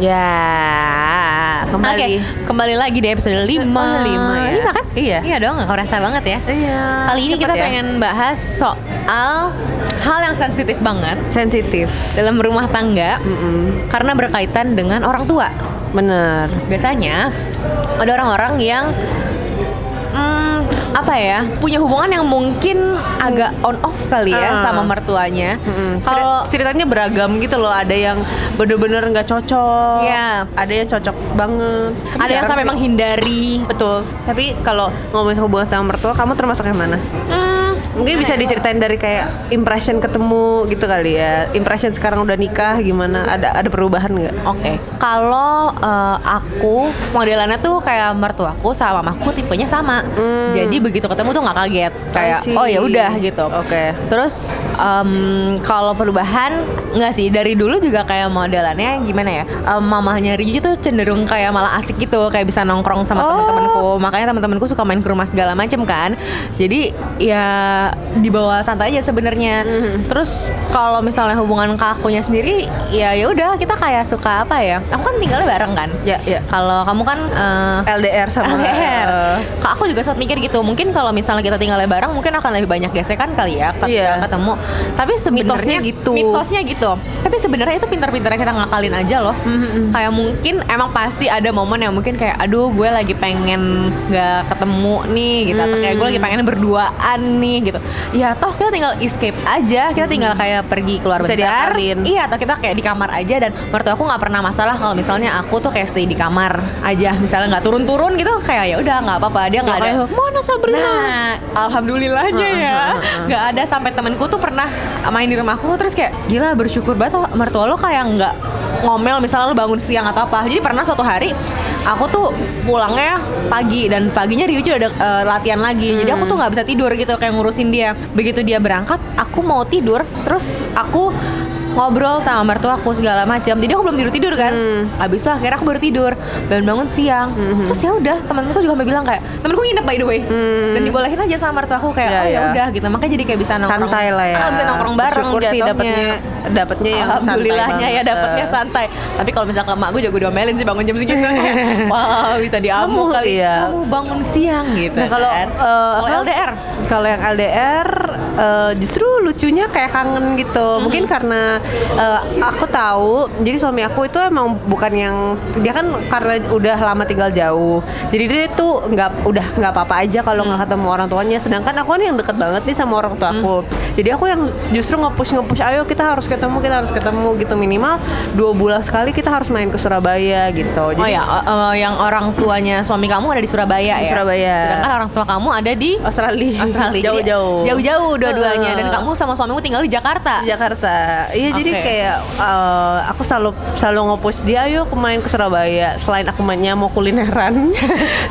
Ya, kembali. Oke, kembali lagi di episode 5 Oh, lima ya. Lima kan? Iya. Iya dong, gak kerasa banget ya Iya. Kali ini cepet kita ya. pengen bahas soal hal yang sensitif banget sensitif. dalam rumah tangga Mm-mm. karena berkaitan dengan orang tua. Bener. Biasanya ada orang-orang yang hmm, apa ya punya hubungan yang mungkin agak on off kali ya Ah. sama mertuanya. Mm-mm. Kalau Ceri- ceritanya beragam gitu loh. Ada yang bener-bener nggak cocok. Iya. Ada yang cocok banget. Tapi ada yang sampai sih. menghindari. Betul. Tapi kalau ngomongin hubungan sama mertua, kamu termasuk yang mana? Hmm, Mungkin bisa diceritain dari kayak impression ketemu gitu kali ya. Impression sekarang udah nikah gimana? Ada ada perubahan nggak? Oke, kalau eh, aku modelannya tuh kayak mertuaku sama mamaku tipenya sama. Hmm. Jadi begitu ketemu tuh nggak kaget, kayak oh ya udah gitu. Oke. Terus em, kalau perubahan nggak sih dari dulu juga kayak modelannya gimana ya? Em, mamahnya Rigi tuh cenderung kayak malah asik gitu, kayak bisa nongkrong sama Oh. teman-temanku. Makanya teman-temanku suka main ke rumah segala macem kan. Jadi ya dibawa santai aja sebenarnya. Mhm. Terus kalau misalnya hubungan ke akunya sendiri, ya ya udah kita kayak suka apa ya? Aku kan tinggalnya bareng kan. Ya, ya. Kalau kamu kan eh, LDR sama LDR. eh, Kak aku juga sempat mikir gitu. Mungkin kalau misalnya kita tinggalnya bareng, mungkin akan lebih banyak gesekan kali ya ketika Iya. ketemu. Tapi sebenarnya gitu. Mitosnya gitu. Tapi sebenarnya itu pintar-pintarnya kita ngakalin aja loh. Mhm. Kayak mungkin emang pasti ada momen yang mungkin kayak aduh gue lagi pengen nggak ketemu nih gitu atau kayak gue lagi pengen berduaan nih gitu. Ya toh kita tinggal escape aja. Kita tinggal kayak pergi keluar Bisa bentar. diakalin. Iya, atau kita kayak di kamar aja dan mertua aku nggak pernah masalah kalau misalnya aku tuh kayak stay di kamar aja. Misalnya nggak turun-turun gitu kayak ya udah nggak apa-apa. Dia nggak ada. kayak, mana Sabrina? Nah, alhamdulillahnya ya. Nggak ada sampai temenku tuh pernah main di rumahku terus kayak gila bersyukur banget oh, mertua lo kayak nggak ngomel misalnya lo bangun siang atau apa. Jadi pernah suatu hari aku tuh pulangnya pagi dan paginya Ryuji udah eh, latihan lagi. Jadi aku tuh nggak bisa tidur gitu kayak ngurusin dia. Begitu dia berangkat, aku mau tidur, terus aku ngobrol sama mertuaku segala macam. Jadi aku belum tidur tidur kan. Hmm. Habis itu akhirnya aku baru tidur dan bangun siang. Mhm. Terus ya udah temanku juga sampai bilang kayak temanku nginep by the way Hmm. dan dibolehin aja sama mertuaku kayak Ya, oh ya ya. udah gitu. Makanya jadi kayak bisa nongkrong santai lah ya. Ah, bisa nongkrong bareng Bersyukur sih dapatnya dapatnya yang santai Alhamdulillahnya ya dapatnya santai. Tapi kalau misalnya ke emak gue juga gue diomelin sih bangun jam segitu. Wah bisa diamu Kamu, kali. iya. Kamu bangun siang gitu. Nah kalau kan. eh, Kalau? LDR kalau yang LDR eh, justru lucunya kayak kangen gitu. Mungkin karena eh, aku tahu, jadi suami aku itu emang bukan yang dia kan karena udah lama tinggal jauh. Jadi dia tuh nggak udah nggak apa-apa aja kalau nggak ketemu orang tuanya. Sedangkan aku kan yang deket banget nih sama orang tua aku. Jadi aku yang justru nge-push nge-push, ayo kita harus ketemu, kita harus ketemu gitu minimal dua bulan sekali kita harus main ke Surabaya gitu. Oh ya, eh, eh, yang orang tuanya suami kamu ada di Surabaya Di ya. Surabaya. Sedangkan orang tua kamu ada di Australia, Australia. Jadi, jauh-jauh, Jauh-jauh dua-duanya. Dan kamu sama suamimu tinggal di Jakarta. Di Jakarta. Iya jadi Oke. kayak uh, aku selalu selalu nge-push dia ayo aku main ke Surabaya. Selain aku mainnya mau kulineran.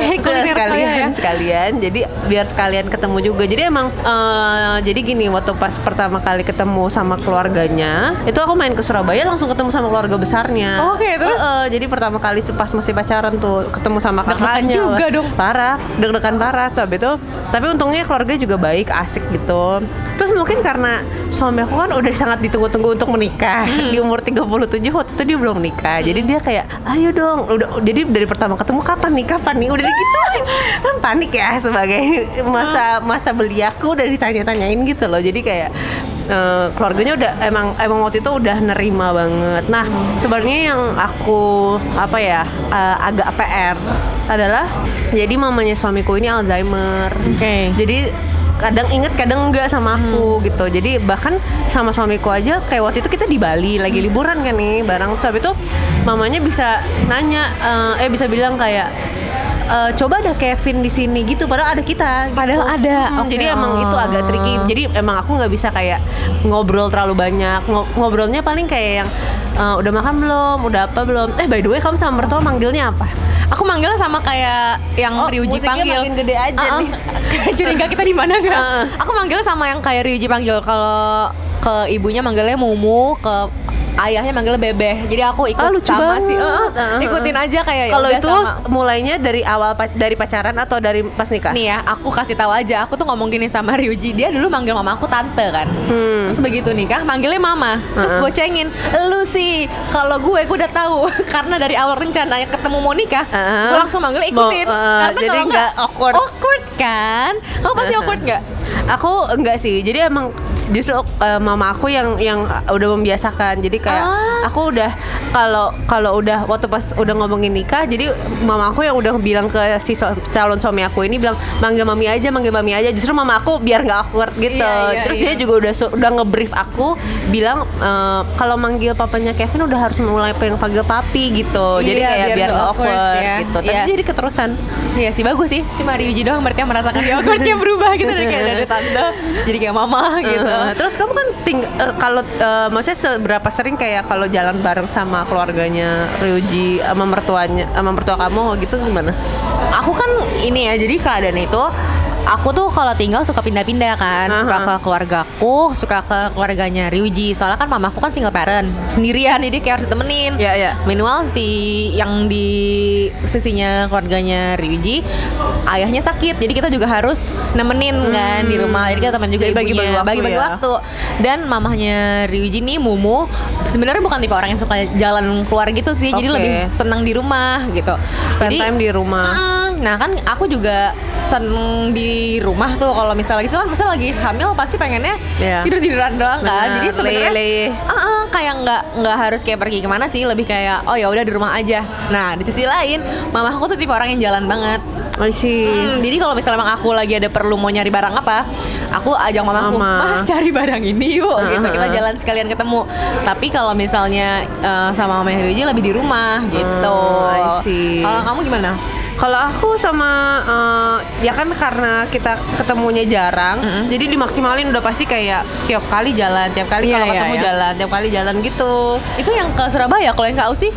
Eh, kuliner sekalian sekalian ya. sekalian. Jadi biar sekalian ketemu juga. Jadi emang uh, jadi gini waktu pas pertama kali ketemu sama keluarganya, itu aku main ke Surabaya langsung ketemu sama keluarga besarnya. Oke, terus? Heeh, jadi pertama kali pas masih pacaran tuh ketemu sama kakaknya. juga dong. Parah, deg-degan parah. So, habis itu tapi untungnya keluarga juga baik, asik gitu. Terus mungkin karena suami aku kan udah sangat ditunggu-tunggu untuk menikah. Hmm. Di umur 37 waktu itu dia belum nikah. Jadi dia kayak, "Ayo dong." Udah jadi dari pertama ketemu kapan nih? Kapan nih? Udah digituin. kan panik ya sebagai masa masa beliaku udah ditanya-tanyain gitu loh. Jadi kayak eh, keluarganya udah emang emang waktu itu udah nerima banget. Nah, sebenarnya yang aku apa ya eh, agak PR adalah jadi mamanya suamiku ini Alzheimer. Oke. Jadi kadang inget kadang enggak sama aku gitu. Jadi bahkan sama suamiku aja kayak waktu itu kita di Bali lagi liburan kan nih bareng. Terus habis itu mamanya bisa nanya eh, eh bisa bilang kayak eh, coba ada Kevin di sini gitu padahal ada kita gitu. Padahal ada. Hmm, Oke. jadi emang itu agak tricky jadi emang aku nggak bisa kayak ngobrol terlalu banyak Ngo- ngobrolnya paling kayak yang eh, udah makan belum udah apa belum eh by the way kamu sama mertua manggilnya apa Aku manggilnya sama kayak yang Oh, Ryuji panggil. makin gede aja Uh-uh. nih. Curiga kita di mana gak? Uh-uh. Aku manggilnya sama yang kayak Ryuji panggil. Kalau ke ibunya manggilnya Mumu, ke ayahnya manggilnya Bebeh. Jadi aku ikut Ah, lucu sama banget. sih. Heeh, Uh-huh. ikutin aja kayak ya Kalau itu sama. mulainya dari awal dari pacaran atau dari pas nikah? Nih ya, aku kasih tahu aja. Aku tuh ngomong gini sama Ryuji. Dia dulu manggil mama aku tante kan. Hmm. Terus begitu nikah, manggilnya mama. Terus Uh-uh. gue cengin, lu sih. Kalau gue, gue udah tahu. Karena dari awal rencana ketemu mau nikah, Uh-huh. gue langsung manggil ikutin. Mau, uh, Karena jadi nggak awkward. Awkward kan? Kamu pasti Uh-huh. awkward nggak? Aku enggak sih. Jadi emang justru uh, mama aku yang yang udah membiasakan. Jadi kayak Ah. aku udah kalau kalau udah waktu pas udah ngomongin nikah, jadi mama aku yang udah bilang ke si so- calon suami aku ini bilang manggil mami aja, manggil mami aja. Justru mama aku biar nggak awkward gitu. Iya, iya, Terus iya. dia juga udah udah ngebrief aku bilang uh, kalau manggil papanya Kevin udah harus mulai pengen panggil papi gitu. jadi Iya, kayak biar biar nggak awkward, awkward, ya. gitu. Tapi Iya. jadi keterusan. Iya sih bagus sih. Cuma Ryuji doang berarti yang merasakan di awkwardnya berubah gitu dari kayak dari tante jadi kayak mama gitu. Uh, terus kamu kan ting uh, kalau uh, maksudnya seberapa sering kayak kalau jalan bareng sama keluarganya Ryuji sama mertuanya sama mertua kamu gitu gimana? aku kan ini ya jadi keadaan itu aku tuh kalau tinggal suka pindah-pindah kan suka Aha. ke keluargaku suka ke keluarganya Ryuji soalnya kan mamaku kan single parent sendirian jadi kayak harus ditemenin Ya, ya. minimal si yang di sisinya keluarganya Ryuji ayahnya sakit jadi kita juga harus nemenin kan di rumah jadi kita teman juga Jadi bagi-bagi waktu bagi-bagi ya. waktu dan mamahnya Ryuji nih Mumu sebenarnya bukan tipe orang yang suka jalan keluar gitu sih jadi Oke. lebih senang di rumah gitu Spend time di rumah. Mm, Nah kan aku juga seneng di rumah tuh kalau misalnya gitu kan misalnya lagi hamil pasti pengennya Iya. tidur tiduran doang kan. Benar, Jadi sebenarnya. Ah, ah, kayak nggak nggak harus kayak pergi ke mana sih, lebih kayak oh ya udah di rumah aja. Nah di sisi lain, mama aku tuh tipe orang yang jalan banget. I see. Hmm, jadi kalau misalnya emang aku lagi ada perlu mau nyari barang apa, aku ajak Mama. mah cari barang ini yuk, gitu kita jalan sekalian ketemu. Tapi kalau misalnya eh, sama mama Ryuji lebih di rumah gitu. See. Kalau kamu gimana? Kalau aku sama uh, ya kan karena kita ketemunya jarang, jadi dimaksimalin udah pasti kayak tiap kali jalan, tiap kali Iya, kalau iya, ketemu iya. jalan, tiap kali jalan gitu. Itu yang ke Surabaya, kalau yang ke Ausi?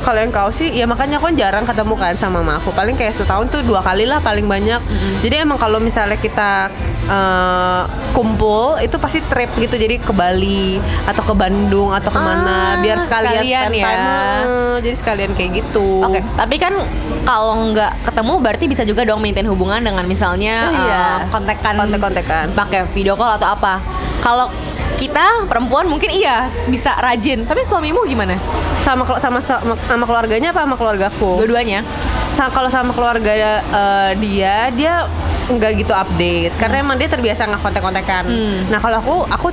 Kalau yang kau sih, ya makanya aku kan jarang ketemu kan sama mama aku. Paling kayak setahun tuh dua kali lah paling banyak. Jadi emang kalau misalnya kita eh, kumpul itu pasti trip gitu. Jadi ke Bali atau ke Bandung atau ke mana, Ah, biar sekalian, sekalian spend ya. time. Eh, jadi sekalian kayak gitu. Oke, tapi kan kalau nggak ketemu berarti bisa juga dong maintain hubungan dengan misalnya Oh, iya. eh, kontekan Kontek-kontekan. pakai video call atau apa. Kalau kita perempuan mungkin iya bisa rajin, tapi suamimu gimana? Sama sama sama, sama keluarganya apa sama keluargaku? Dua-duanya? Kalau sama keluarga eh, dia dia nggak gitu update karena emang dia terbiasa nggak kontek-kontekan. Hmm. Nah kalau aku aku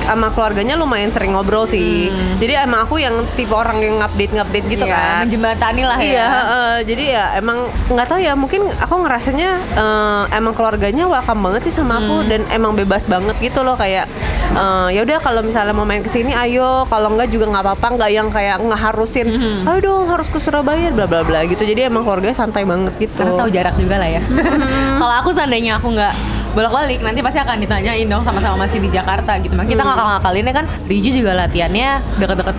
sama keluarganya lumayan sering ngobrol sih. Jadi emang aku yang tipe orang yang update ngupdate gitu Hmm. Iya, kan. menjembatani lah Iya, ya. heeh. jadi ya emang nggak tahu ya mungkin aku ngerasanya eh, emang keluarganya welcome banget sih sama Hmm. aku dan emang bebas banget gitu loh kayak eh, ya udah kalau misalnya mau main ke sini ayo kalau enggak juga nggak apa-apa nggak yang kayak ngeharusin Hmm. ayo dong harus ke Surabaya bla bla bla gitu jadi emang keluarganya santai banget gitu Karena tahu jarak juga lah ya. Kalau aku seandainya aku nggak bolak-balik nanti pasti akan ditanyain dong sama-sama masih di Jakarta gitu. Makanya kita ngakal-ngakalinnya kan Riju juga latihannya deket-deket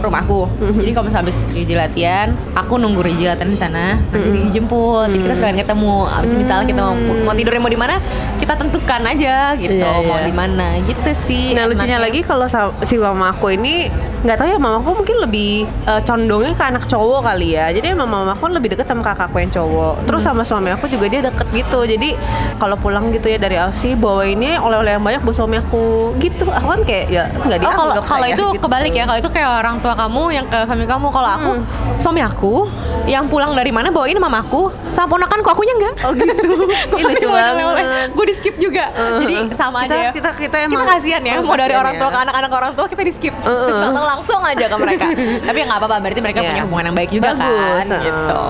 rumahku. Jadi kalau misalnya habis Riju latihan, aku nunggu Riju latihan di sana, nanti jemput, jadi kita sekalian ketemu. Abis misalnya kita mau, mau tidurnya mau di mana, kita tentukan aja gitu, Iya, mau iya. di mana gitu sih. Nah lucunya enaknya. lagi kalau si mama aku ini nggak tahu ya mama aku mungkin lebih eh, condongnya ke anak cowok kali ya. Jadi emang mama aku lebih deket sama kakakku yang cowok. Terus sama suami aku juga dia deket gitu. Jadi kalau pulang gitu ya dari Aussie bawa ini oleh-oleh yang banyak buat suami aku gitu. Aku kan kayak ya nggak Oh dianggap kalau kalau itu gitu. kebalik ya. Kalau itu kayak orang tua kamu yang ke suami kamu. Kalau aku Hmm. suami aku yang pulang dari mana bawain mamaku sama ponakanku akunya enggak. Oh gitu. Ih, lucu banget. Gue di skip juga. Uh, Jadi uh. sama Kita- aja ya. kita- kita emang- kita kasihan ya. oh, Mau dari orang tua ya. ke anak-anak orang tua kita di skip. Uh, uh. Langsung aja ke mereka. Tapi ya nggak apa-apa. Berarti mereka Iya. punya hubungan yang baik juga Bagus, kan. uh. Gitu.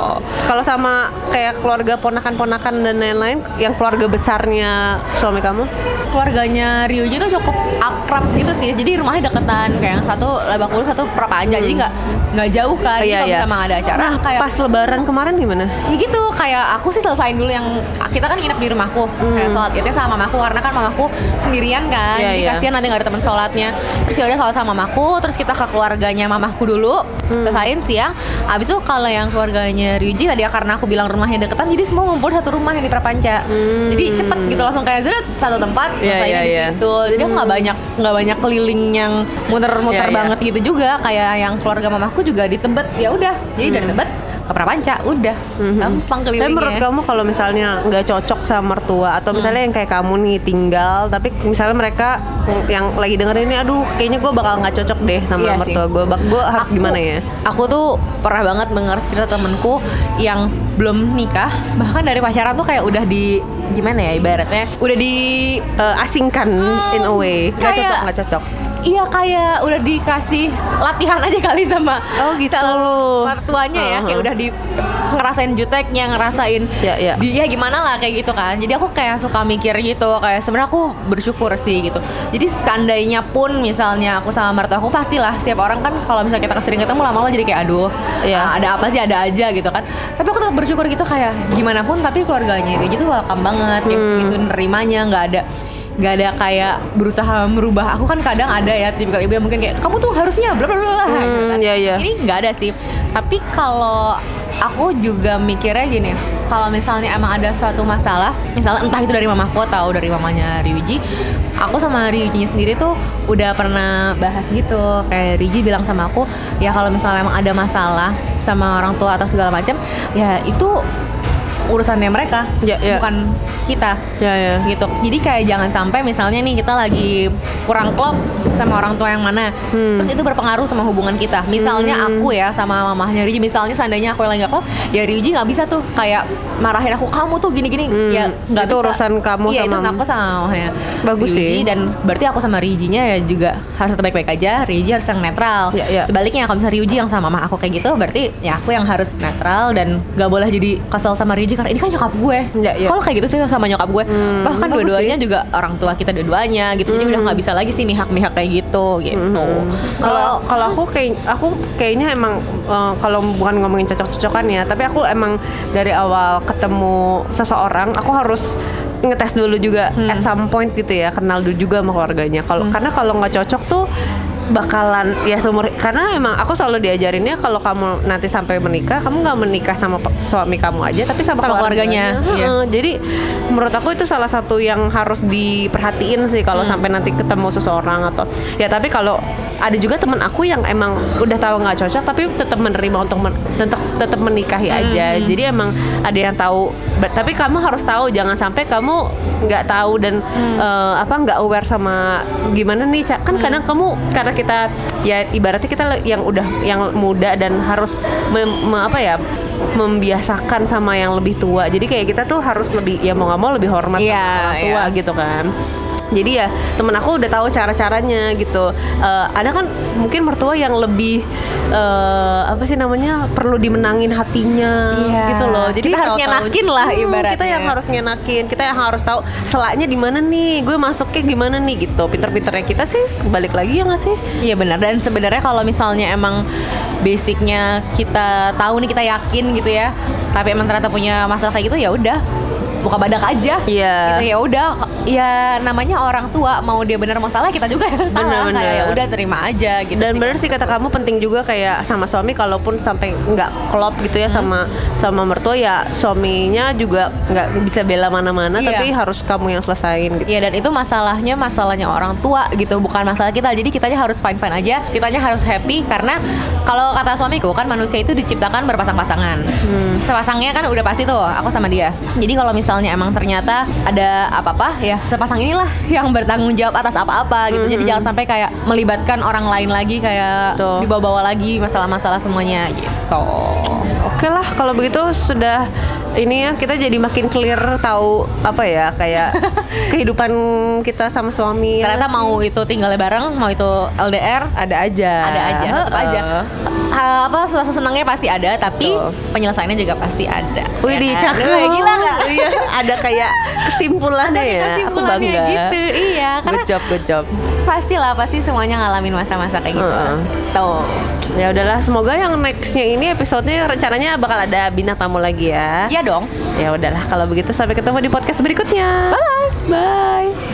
Kalau sama kayak keluarga ponakan-ponakan dan lain-lain, yang keluarga besarnya suami kamu? keluarganya Ryuji tuh cukup akrab gitu sih jadi rumahnya deketan kayak yang satu Lebak Bulus satu Prapanca jadi nggak nggak jauh kan Iya, kalau iya. emang ada acara Nah, kayak pas lebaran kemarin gimana? ya gitu kayak aku sih selesain dulu yang kita kan nginep di rumahku kayak sholat idnya sama mamaku karena kan mamaku sendirian kan Hmm. Iya, jadi iya. kasihan nanti nggak ada teman sholatnya terus ya udah sholat sama mamaku terus kita kita ke keluarganya mamahku dulu. Selesain siang Abis itu kalau yang keluarganya Ryuji tadi ya karena aku bilang rumahnya deketan Jadi semua ngumpul satu rumah yang di Prapanca. Jadi cepet gitu langsung kayak zeret satu tempat Iya, selesainya iya, di iya. situ. Jadi aku nggak banyak nggak banyak keliling yang muter-muter Iya, iya. banget gitu juga. Kayak yang keluarga mamahku juga di Tebet. Ya udah Jadi dari Tebet ke Prapanca udah. Gampang Tapi kelilingnya. menurut kamu kalau misalnya nggak cocok sama mertua atau misalnya yang kayak kamu nih tinggal tapi misalnya mereka yang lagi dengerin ini aduh kayaknya gue bakal nggak cocok deh sama Iya mertua gue gue harus Aku- gimana ya? Aku tuh pernah banget denger cerita temenku yang belum nikah, bahkan dari pacaran tuh kayak udah di gimana ya ibaratnya, udah di Eh, asingkan in a way. Nggak cocok nggak cocok Iya kayak udah dikasih latihan aja kali sama Oh, gitu. calon mertuanya ya Uh-huh. kayak udah di ngerasain juteknya ngerasain Ya, ya. di- ya gimana lah kayak gitu kan jadi aku kayak suka mikir gitu kayak sebenarnya aku bersyukur sih gitu jadi seandainya pun misalnya aku sama mertua aku pastilah setiap orang kan kalau misalnya kita sering ketemu lama-lama jadi kayak aduh Iya. ah, ada apa sih ada aja gitu kan tapi aku tetap bersyukur gitu kayak gimana pun tapi keluarganya dia gitu welcome banget Hmm. gitu nerimanya nggak ada nggak ada kayak berusaha merubah aku kan kadang ada ya tipikal ibu yang mungkin kayak kamu tuh harusnya bla bla bla bla," gitu Hmm, kan. iya, iya. ini nggak ada sih tapi kalau aku juga mikirnya gini kalau misalnya emang ada suatu masalah misalnya entah itu dari mamaku atau dari mamanya Ryuji aku sama Ryujinya sendiri tuh udah pernah bahas gitu kayak Ryuji bilang sama aku ya kalau misalnya emang ada masalah sama orang tua atau segala macam ya itu urusannya mereka Ya, ya. bukan kita. Ya ya. Gitu. Jadi kayak jangan sampai misalnya nih kita lagi kurang klop sama orang tua yang mana Hmm. terus itu berpengaruh sama hubungan kita. Misalnya aku ya sama mamahnya Ryuji misalnya seandainya aku yang lagi gak klop ya Ryuji nggak bisa tuh. Kayak marahin aku kamu tuh gini-gini Hmm, ya nggak itu bisa. urusan kamu iya, sama- itu aku sama mamahnya Bagus Ryuji, sih. dan berarti aku sama Ryujinya ya juga harus tetap baik-baik aja Ryuji harus yang netral Iya, iya. sebaliknya kalau misalnya Ryuji yang sama mama aku kayak gitu berarti ya aku yang harus netral dan gak boleh jadi kesel sama Ryuji karena ini kan nyokap gue Iya, iya. kalau kayak gitu sih sama nyokap gue Hmm, bahkan dua-duanya juga orang tua kita dua-duanya gitu jadi udah nggak bisa lagi sih mihak-mihak kayak gitu gitu Hmm. Kalau kalau aku kayak aku kayaknya emang eh, kalau bukan ngomongin cocok-cocokan ya, tapi aku emang dari awal ketemu seseorang aku harus ngetes dulu juga at some point gitu ya, kenal dulu juga sama keluarganya. Kalau karena kalau nggak cocok tuh bakalan ya seumur karena emang aku selalu diajarinnya kalau kamu nanti sampai menikah kamu nggak menikah sama suami kamu aja tapi sama, Sama keluarganya, iya. Heeh, jadi menurut aku itu salah satu yang harus diperhatiin sih kalau sampai nanti ketemu seseorang atau ya tapi kalau ada juga teman aku yang emang udah tahu nggak cocok tapi tetap menerima untuk men- tetap tetap menikahi aja. Jadi emang ada yang tahu. Tapi kamu harus tahu jangan sampai kamu nggak tahu dan eh, apa nggak aware sama gimana nih Ca. kan kadang kamu karena kita ya ibaratnya kita yang udah yang muda dan harus mem- me- apa ya membiasakan sama yang lebih tua. Jadi kayak kita tuh harus lebih ya mau nggak mau lebih hormat Iya, sama orang tua iya. gitu kan jadi ya temen aku udah tahu cara caranya gitu. Eh, ada kan mungkin mertua yang lebih eh, apa sih namanya perlu dimenangin hatinya Iya. gitu loh. Jadi Kita harus tahu-tahu- nyenakin lah Hmm, ibaratnya. kita yang harus nyenakin kita yang harus tahu selaknya di mana nih? Gue masuknya gimana nih? gitu. Pinter-pinternya kita sih balik lagi ya nggak sih? Iya benar. Dan sebenarnya kalau misalnya emang basicnya kita tahu nih kita yakin gitu ya tapi emang ternyata punya masalah kayak gitu ya udah buka badak aja. Iya. gitu ya udah ya namanya orang tua mau dia benar mau salah kita juga yang salah. Kayak ya udah terima aja gitu dan sih. bener sih kata kamu penting juga kayak sama suami kalaupun sampai nggak klop gitu ya sama sama mertua ya suaminya juga nggak bisa bela mana-mana Iya. tapi harus kamu yang selesain gitu. Iya dan itu masalahnya masalahnya orang tua gitu bukan masalah kita. Jadi kitanya harus fine fine aja kitanya harus happy karena kalau kata suamiku kan manusia itu diciptakan berpasang-pasangan. Sepasangnya kan udah pasti tuh aku sama dia. Jadi kalau misalnya emang ternyata ada apa-apa ya sepasang inilah yang bertanggung jawab atas apa-apa gitu. Jadi jangan sampai kayak melibatkan orang lain lagi kayak dibawa-bawa lagi masalah-masalah semuanya gitu. Oke lah kalau begitu sudah ini ya kita jadi makin clear tahu apa ya kayak kehidupan kita sama suami ya ternyata sih? mau itu tinggalnya bareng mau itu LDR ada aja ada aja tetap aja Heeh. Ha- apa susah senangnya pasti ada tapi Betul. penyelesaiannya juga pasti ada Wih di Ya kan? gila nggak Iya, ada kayak kesimpulannya ya. Aku bangga. gitu iya karena Good job, good job. pasti lah pasti semuanya ngalamin masa-masa kayak gitu Heeh. Tuh Ya udahlah, semoga yang nextnya ini episodenya rencananya bakal ada bintang tamu lagi ya. iya dong Ya udahlah, kalau begitu sampai ketemu di podcast berikutnya. Bye. Bye.